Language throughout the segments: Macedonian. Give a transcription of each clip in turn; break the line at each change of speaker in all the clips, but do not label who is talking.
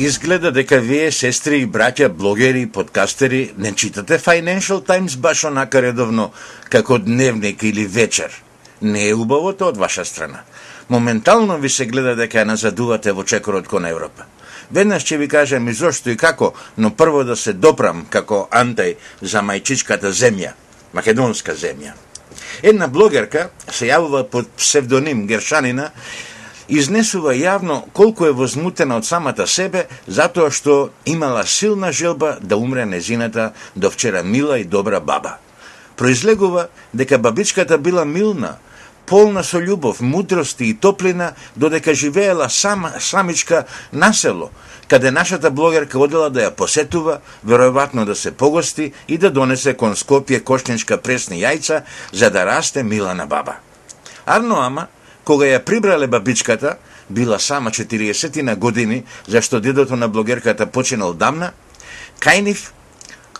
Изгледа дека вие, сестри и браќа, блогери и подкастери, не читате Financial Times баш онака редовно, како дневник или вечер. Не е убавото од ваша страна. Моментално ви се гледа дека ја назадувате во чекорот кон Европа. Веднаш ќе ви кажам и зошто и како, но прво да се допрам како антај за мајчичката земја, македонска земја. Една блогерка се јавува под псевдоним Гершанина изнесува јавно колку е возмутена од самата себе затоа што имала силна желба да умре незината до вчера мила и добра баба. Произлегува дека бабичката била милна, полна со љубов, мудрости и топлина, додека живеела сама, самичка на село, каде нашата блогерка одела да ја посетува, веројатно да се погости и да донесе кон Скопје кошничка пресни јајца за да расте мила на баба. Арно ама, Кога ја прибрале бабичката, била сама 40 на години, зашто дедото на блогерката починал дамна, кај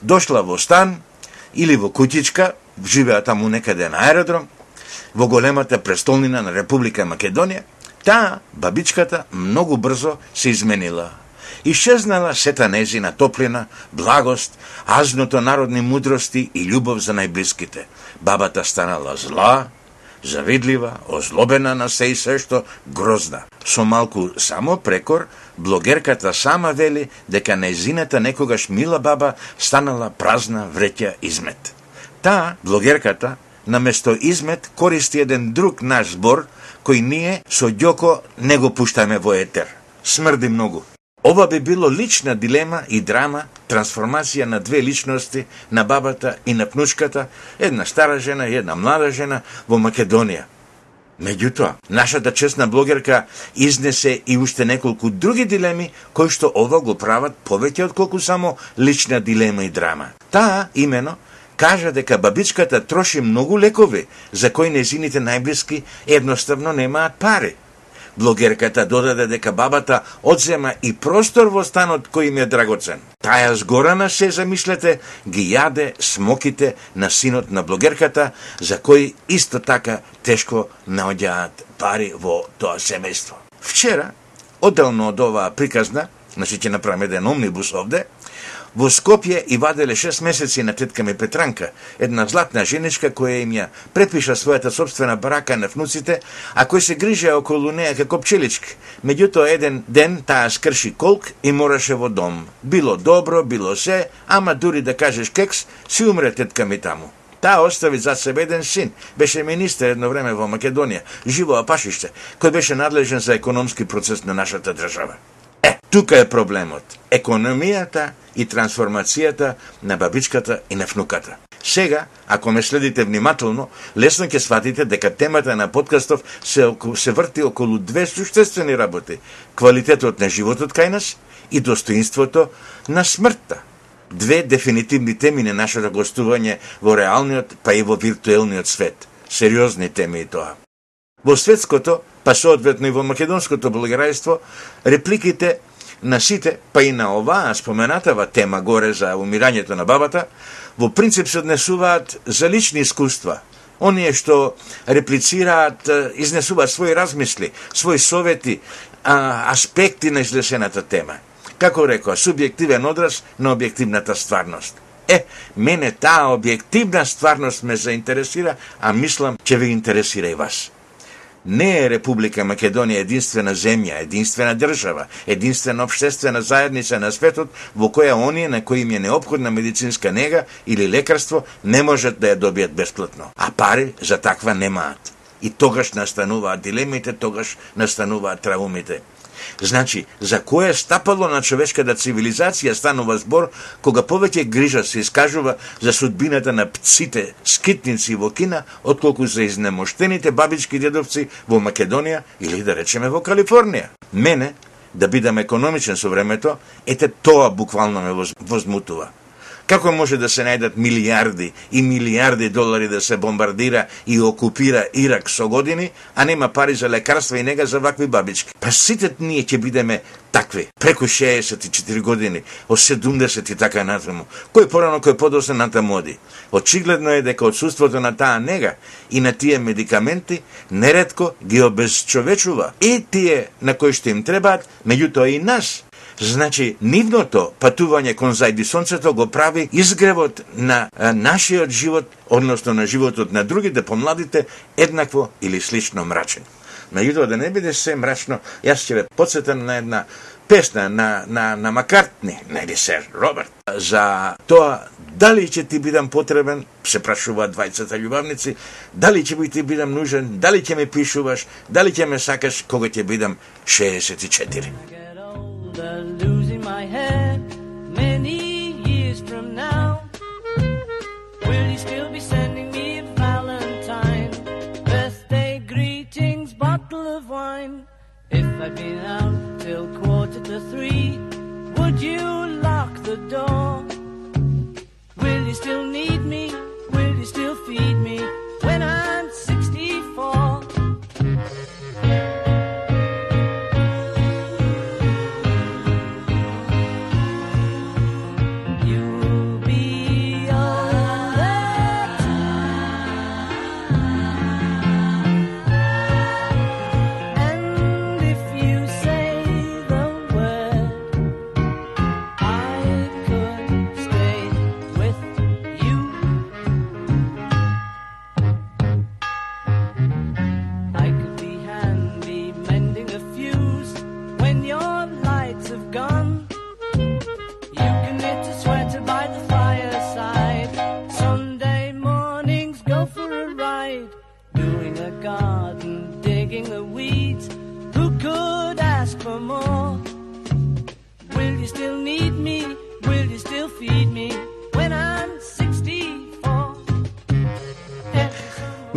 дошла во стан или во куќичка, живеа таму некаде на аеродром, во големата престолнина на Република Македонија, таа, бабичката, многу брзо се изменила. Исчезнала сета незина топлина, благост, азното народни мудрости и љубов за најблиските. Бабата станала зла, завидлива, озлобена на се и се што грозна. Со малку само прекор, блогерката сама вели дека незината некогаш мила баба станала празна вреќа измет. Таа, блогерката, наместо измет, користи еден друг наш збор, кој ние со Ѓоко не го пуштаме во етер. Смрди многу. Ова би било лична дилема и драма, трансформација на две личности, на бабата и на пнучката, една стара жена и една млада жена во Македонија. Меѓутоа, нашата честна блогерка изнесе и уште неколку други дилеми, кои што ова го прават повеќе од колку само лична дилема и драма. Таа, имено, кажа дека бабичката троши многу лекови, за кои незините најблиски едноставно немаат пари. Блогерката додаде дека бабата одзема и простор во станот кој им е драгоцен. Таја згорана се, замислете, ги јаде смоките на синот на блогерката, за кој исто така тешко наоѓаат пари во тоа семејство. Вчера, одделно од оваа приказна, значи ќе направиме еден омнибус овде, Во Скопје и ваделе 6 месеци на тетка ми Петранка, една златна женичка која им ја препиша својата собствена барака на внуците, а кој се грижа околу неја како пчелички. Меѓутоа еден ден таа скрши колк и мораше во дом. Било добро, било се, ама дури да кажеш кекс, си умре тетка ми таму. Таа остави за себе еден син, беше министер едно време во Македонија, живо Апашиште, кој беше надлежен за економски процес на нашата држава. Тука е проблемот. Економијата и трансформацијата на бабичката и на внуката. Сега, ако ме следите внимателно, лесно ќе сватите дека темата на подкастов се, се врти околу две суштествени работи. Квалитетот на животот кај нас и достоинството на смртта. Две дефинитивни теми на нашето гостување во реалниот, па и во виртуелниот свет. Сериозни теми и тоа. Во светското, па соодветно и во македонското благорајство, репликите на сите, па и на оваа споменатава тема горе за умирањето на бабата, во принцип се однесуваат за лични искуства. Оние што реплицираат, изнесуваат своји размисли, своји совети, а, аспекти на излесената тема. Како рекоа, субјективен одраз на објективната стварност. Е, мене таа објективна стварност ме заинтересира, а мислам, че ви интересира и вас. Не е Република Македонија единствена земја, единствена држава, единствена обштествена заедница на светот во која оние на кои им е необходна медицинска нега или лекарство не можат да ја добијат бесплатно, а пари за таква немаат. И тогаш настануваат дилемите, тогаш настануваат траумите. Значи, за кое стапало на човечката цивилизација станува збор кога повеќе грижа се искажува за судбината на пците, скитници во Кина, отколку за изнемоштените бабички дедовци во Македонија или да речеме во Калифорнија. Мене, да бидам економичен со времето, ете тоа буквално ме возмутува. Како може да се најдат милиарди и милиарди долари да се бомбардира и окупира Ирак со години, а нема пари за лекарства и нега за вакви бабички? Па сите ние ќе бидеме такви, преку 64 години, од 70 и така натаму. Кој порано, кој подосне натаму оди. Очигледно е дека отсутството на таа нега и на тие медикаменти нередко ги обезчовечува и тие на кои што им требаат, меѓутоа и нас Значи, нивното патување кон зајди сонцето го прави изгревот на нашиот живот, односно на животот на другите помладите, еднакво или слично мрачен. Меѓутоа, да не биде се мрачно, јас ќе ве подсетам на една песна на, на, на Маккартни, нели сер Роберт, за тоа дали ќе ти бидам потребен, се прашуваат двајцата љубавници, дали ќе би ти бидам нужен, дали ќе ме пишуваш, дали ќе ме сакаш кога ќе бидам 64. Door? Will you still need me? Will you still feed me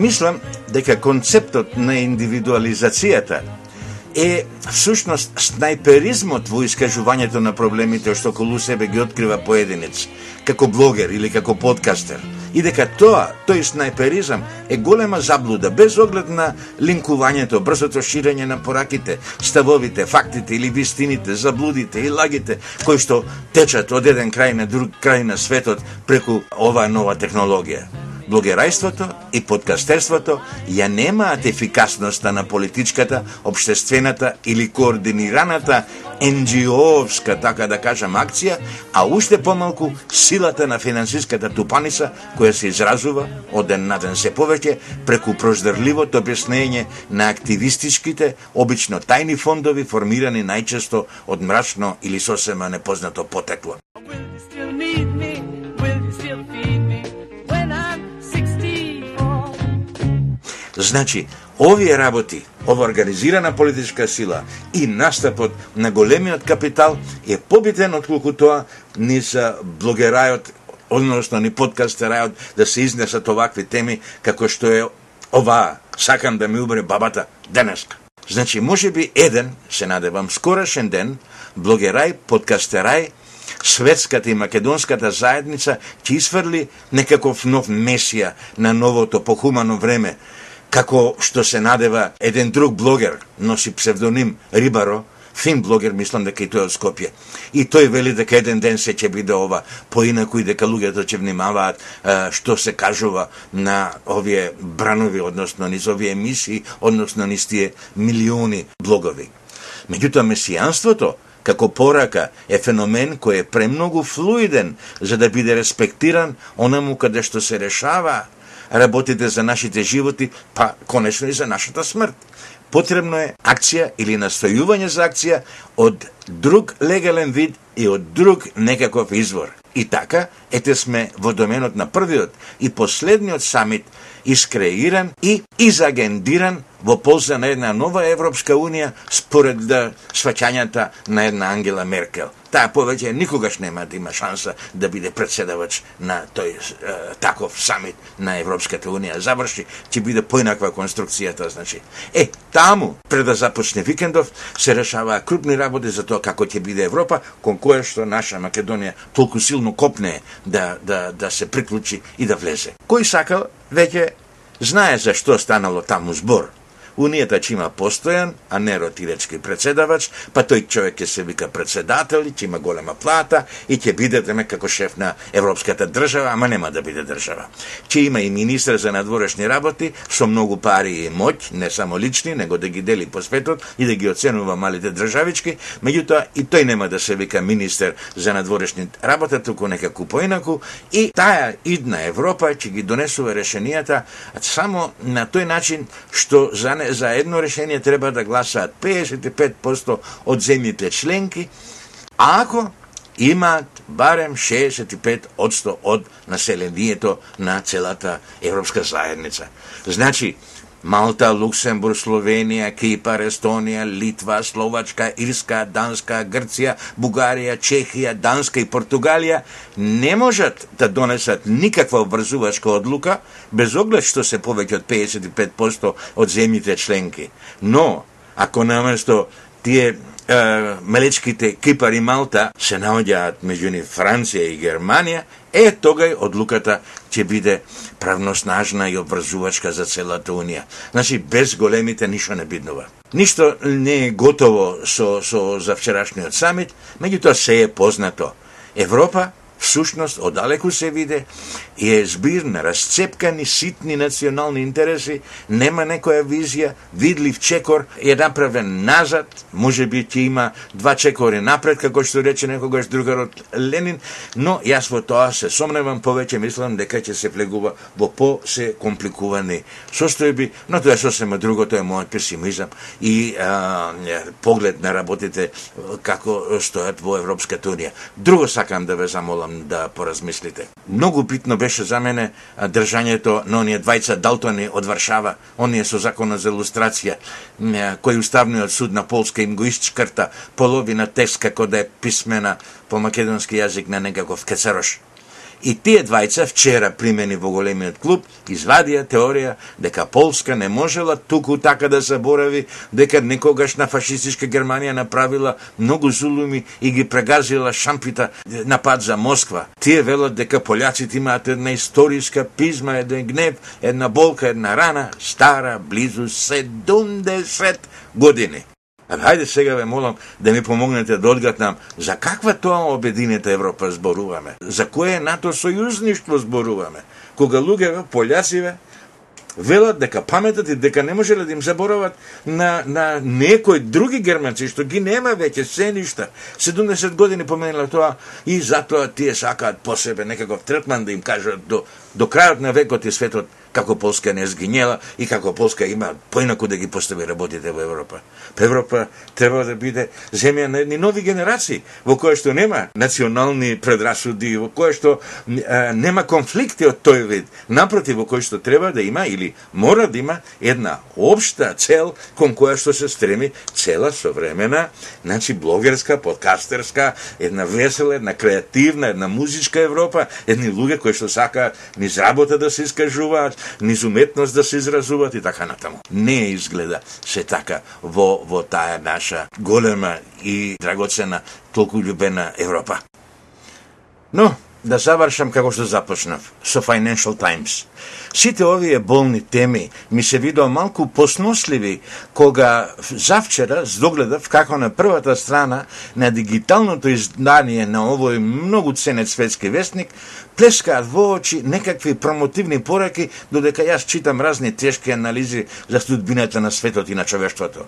Мислам дека концептот на индивидуализацијата е всушност снајперизмот во искажувањето на проблемите што околу себе ги открива поединец, како блогер или како подкастер. И дека тоа, тој снајперизам е голема заблуда, без оглед на линкувањето, брзото ширење на пораките, ставовите, фактите или вистините, заблудите и лагите, кои што течат од еден крај на друг крај на светот преку оваа нова технологија блогерајството и подкастерството ја немаат ефикасноста на политичката, обштествената или координираната NGO-овска, така да кажам, акција, а уште помалку силата на финансиската тупаница која се изразува од ден на ден се повеќе преку проздрливото објаснење на активистичките, обично тајни фондови формирани најчесто од мрачно или сосема непознато потекло. Will you still need me? Значи, овие работи, ова организирана политичка сила и настапот на големиот капитал е побитен отколку тоа ни за блогерајот, односно ни подкастерајот да се изнесат овакви теми како што е оваа, сакам да ми убре бабата денеска. Значи, може би еден, се надевам, скорашен ден, блогерај, подкастерај, светската и македонската заедница ќе изфрли некаков нов месија на новото похумано време, како што се надева еден друг блогер, носи псевдоним Рибаро, фин блогер, мислам дека и тој од Скопје. И тој вели дека еден ден се ќе биде ова поинаку и дека луѓето ќе внимаваат е, што се кажува на овие бранови, односно низ овие емисии, односно низ тие милиони блогови. Меѓутоа, месијанството, како порака е феномен кој е премногу флуиден за да биде респектиран онаму каде што се решава работите за нашите животи, па конечно и за нашата смрт. Потребно е акција или настојување за акција од друг легален вид и од друг некаков извор. И така, ете сме во доменот на првиот и последниот самит искреиран и изагендиран во полза на една нова Европска Унија според да сваќањата на една Ангела Меркел. Таа повеќе никогаш нема да има шанса да биде председавач на тој е, таков самит на Европската Унија. Заврши, ќе биде поинаква конструкцијата, значи. Е, таму, пред да започне викендов, се решаваа крупни работи за тоа како ќе биде Европа, кон кое што наша Македонија толку силно копне да, да, да се приклучи и да влезе. Кој сакал, веќе знае за што станало таму збор. Унијата ќе има постојан, а не ротирачки председавач, па тој човек ќе се вика председател, ќе има голема плата и ќе биде деме како шеф на Европската држава, ама нема да биде држава. Ќе има и министр за надворешни работи со многу пари и моќ, не само лични, него да ги дели по светот и да ги оценува малите државички, меѓутоа и тој нема да се вика министер за надворешни работи, туку некако поинаку и таа идна Европа ќе ги донесува решенијата само на тој начин што за, за едно решение треба да гласаат 55% од земјите членки, а ако имаат барем 65% од населението на целата Европска заедница. Значи, Малта, Луксембург, Словенија, Кипар, Естонија, Литва, Словачка, Ирска, Данска, Грција, Бугарија, Чехија, Данска и Португалија не можат да донесат никаква обврзувачка одлука без оглед што се повеќе од 55% од земјите членки. Но, ако наместо тие мелечките Кипар и Малта се наоѓаат меѓу ни Франција и Германија, е тогај одлуката ќе биде правноснажна и обврзувачка за целата Унија. Значи, без големите ништо не биднува. Ништо не е готово со, со за вчерашниот самит, меѓутоа се е познато. Европа всушност одалеку се виде и е збир на расцепкани ситни национални интереси, нема некоја визија, видлив чекор е направен назад, може би ќе има два чекори напред, како што рече некогаш другарот Ленин, но јас во тоа се сомневам повеќе, мислам дека ќе се влегува во по се компликувани состојби, но тоа е сосема друго, тоа е мојот песимизам и а, поглед на работите како стојат во Европската Унија. Друго сакам да ве замолам да поразмислите. Многу битно беше за мене држањето на оние двајца Далтони од Варшава, оние со законот за илустрација, кој уставниот суд на Полска им го исчкрта половина текст како да е писмена по македонски јазик на некаков кецарош. И тие двајца вчера примени во големиот клуб извадија теорија дека Полска не можела туку така да заборави дека некогаш на фашистичка Германија направила многу зулуми и ги прегазила шампита напад за Москва. Тие велат дека пољаците имаат една историска пизма, еден гнев, една болка, една рана, стара близу 70 години. Абе, хајде сега ве молам да ми помогнете да одгатнам за каква тоа обединета Европа зборуваме? За кое НАТО сојузништво зборуваме? Кога луѓе, полјасиве, велат дека паметат и дека не можеле да им заборават на, на некои други германци, што ги нема веќе се ништа. 70 години поменила тоа и затоа тие сакаат по себе некаков третман да им кажат до, до крајот на векот и светот како Полска не згинела и како Полска има поинаку да ги постави работите во Европа. Па Европа треба да биде земја на едни нови генерации, во која што нема национални предрасуди, во која што а, нема конфликти од тој вид. Напротив, во кој што треба да има или мора да има една обшта цел кон која што се стреми цела современа, значи блогерска, подкастерска, една весела, една креативна, една музичка Европа, едни луѓе кои што сакаат низ работа да се искажуваат, низ уметност да се изразуваат и така натаму. Не изгледа се така во, во таа наша голема и драгоцена, толку љубена Европа. Но, да завршам како што започнав, со Financial Times. Сите овие болни теми ми се видоа малку посносливи кога завчера здогледав како на првата страна на дигиталното издание на овој многу ценет светски вестник плескаат во очи некакви промотивни пораки, додека јас читам разни тешки анализи за судбината на светот и на човештвото.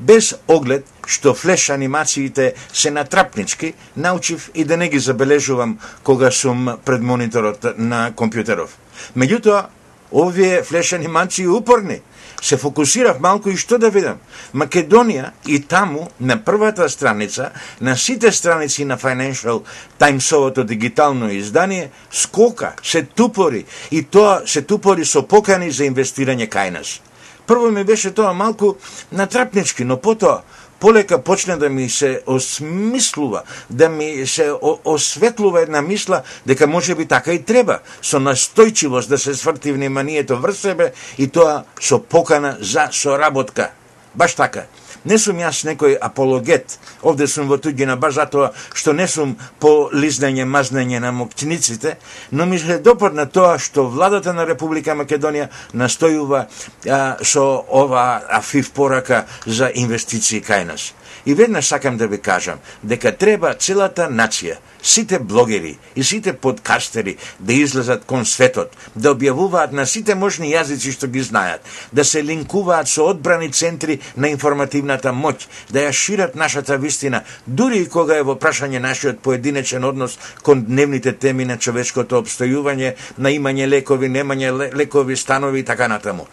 Без оглед што флеш анимациите се натрапнички, научив и да не ги забележувам кога сум пред мониторот на компјутеров. Меѓутоа, овие флеш анимации упорни се фокусирав малку и што да видам. Македонија и таму, на првата страница, на сите страници на Financial Timesовото дигитално издание, скока, се тупори, и тоа се тупори со покани за инвестирање кај нас. Прво ми беше тоа малку натрапнички, но потоа полека почне да ми се осмислува, да ми се осветлува една мисла дека може би така и треба, со настојчивост да се сврти вниманието врз себе и тоа со покана за соработка. Баш така. Не сум јас некој апологет, овде сум во туѓина баш затоа што не сум по лизнање, мазнање на мокчниците, но ми се допадна тоа што владата на Република Македонија настојува а, со ова афив порака за инвестиции кај нас. И веднаш сакам да ви кажам дека треба целата нација, сите блогери и сите подкастери да излезат кон светот, да објавуваат на сите можни јазици што ги знаат, да се линкуваат со одбрани центри на информативната моќ, да ја шират нашата вистина, дури и кога е во прашање нашиот поединечен однос кон дневните теми на човечкото обстојување, на имање лекови, немање лекови, станови и така натаму.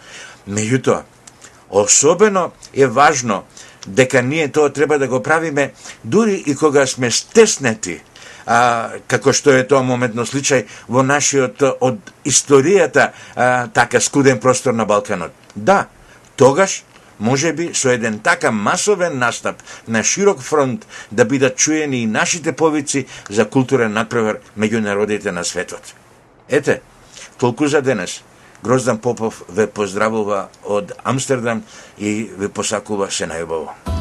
Меѓутоа, особено е важно дека ние тоа треба да го правиме дури и кога сме стеснети, а, како што е тоа моментно случај во нашиот од историјата а, така скуден простор на Балканот. Да, тогаш може би со еден така масовен настап на широк фронт да бидат чуени и нашите повици за културен надпревар меѓу народите на светот. Ете, толку за денес. Гроздан Попов ве поздравува од Амстердам и ве посакува се најубаво.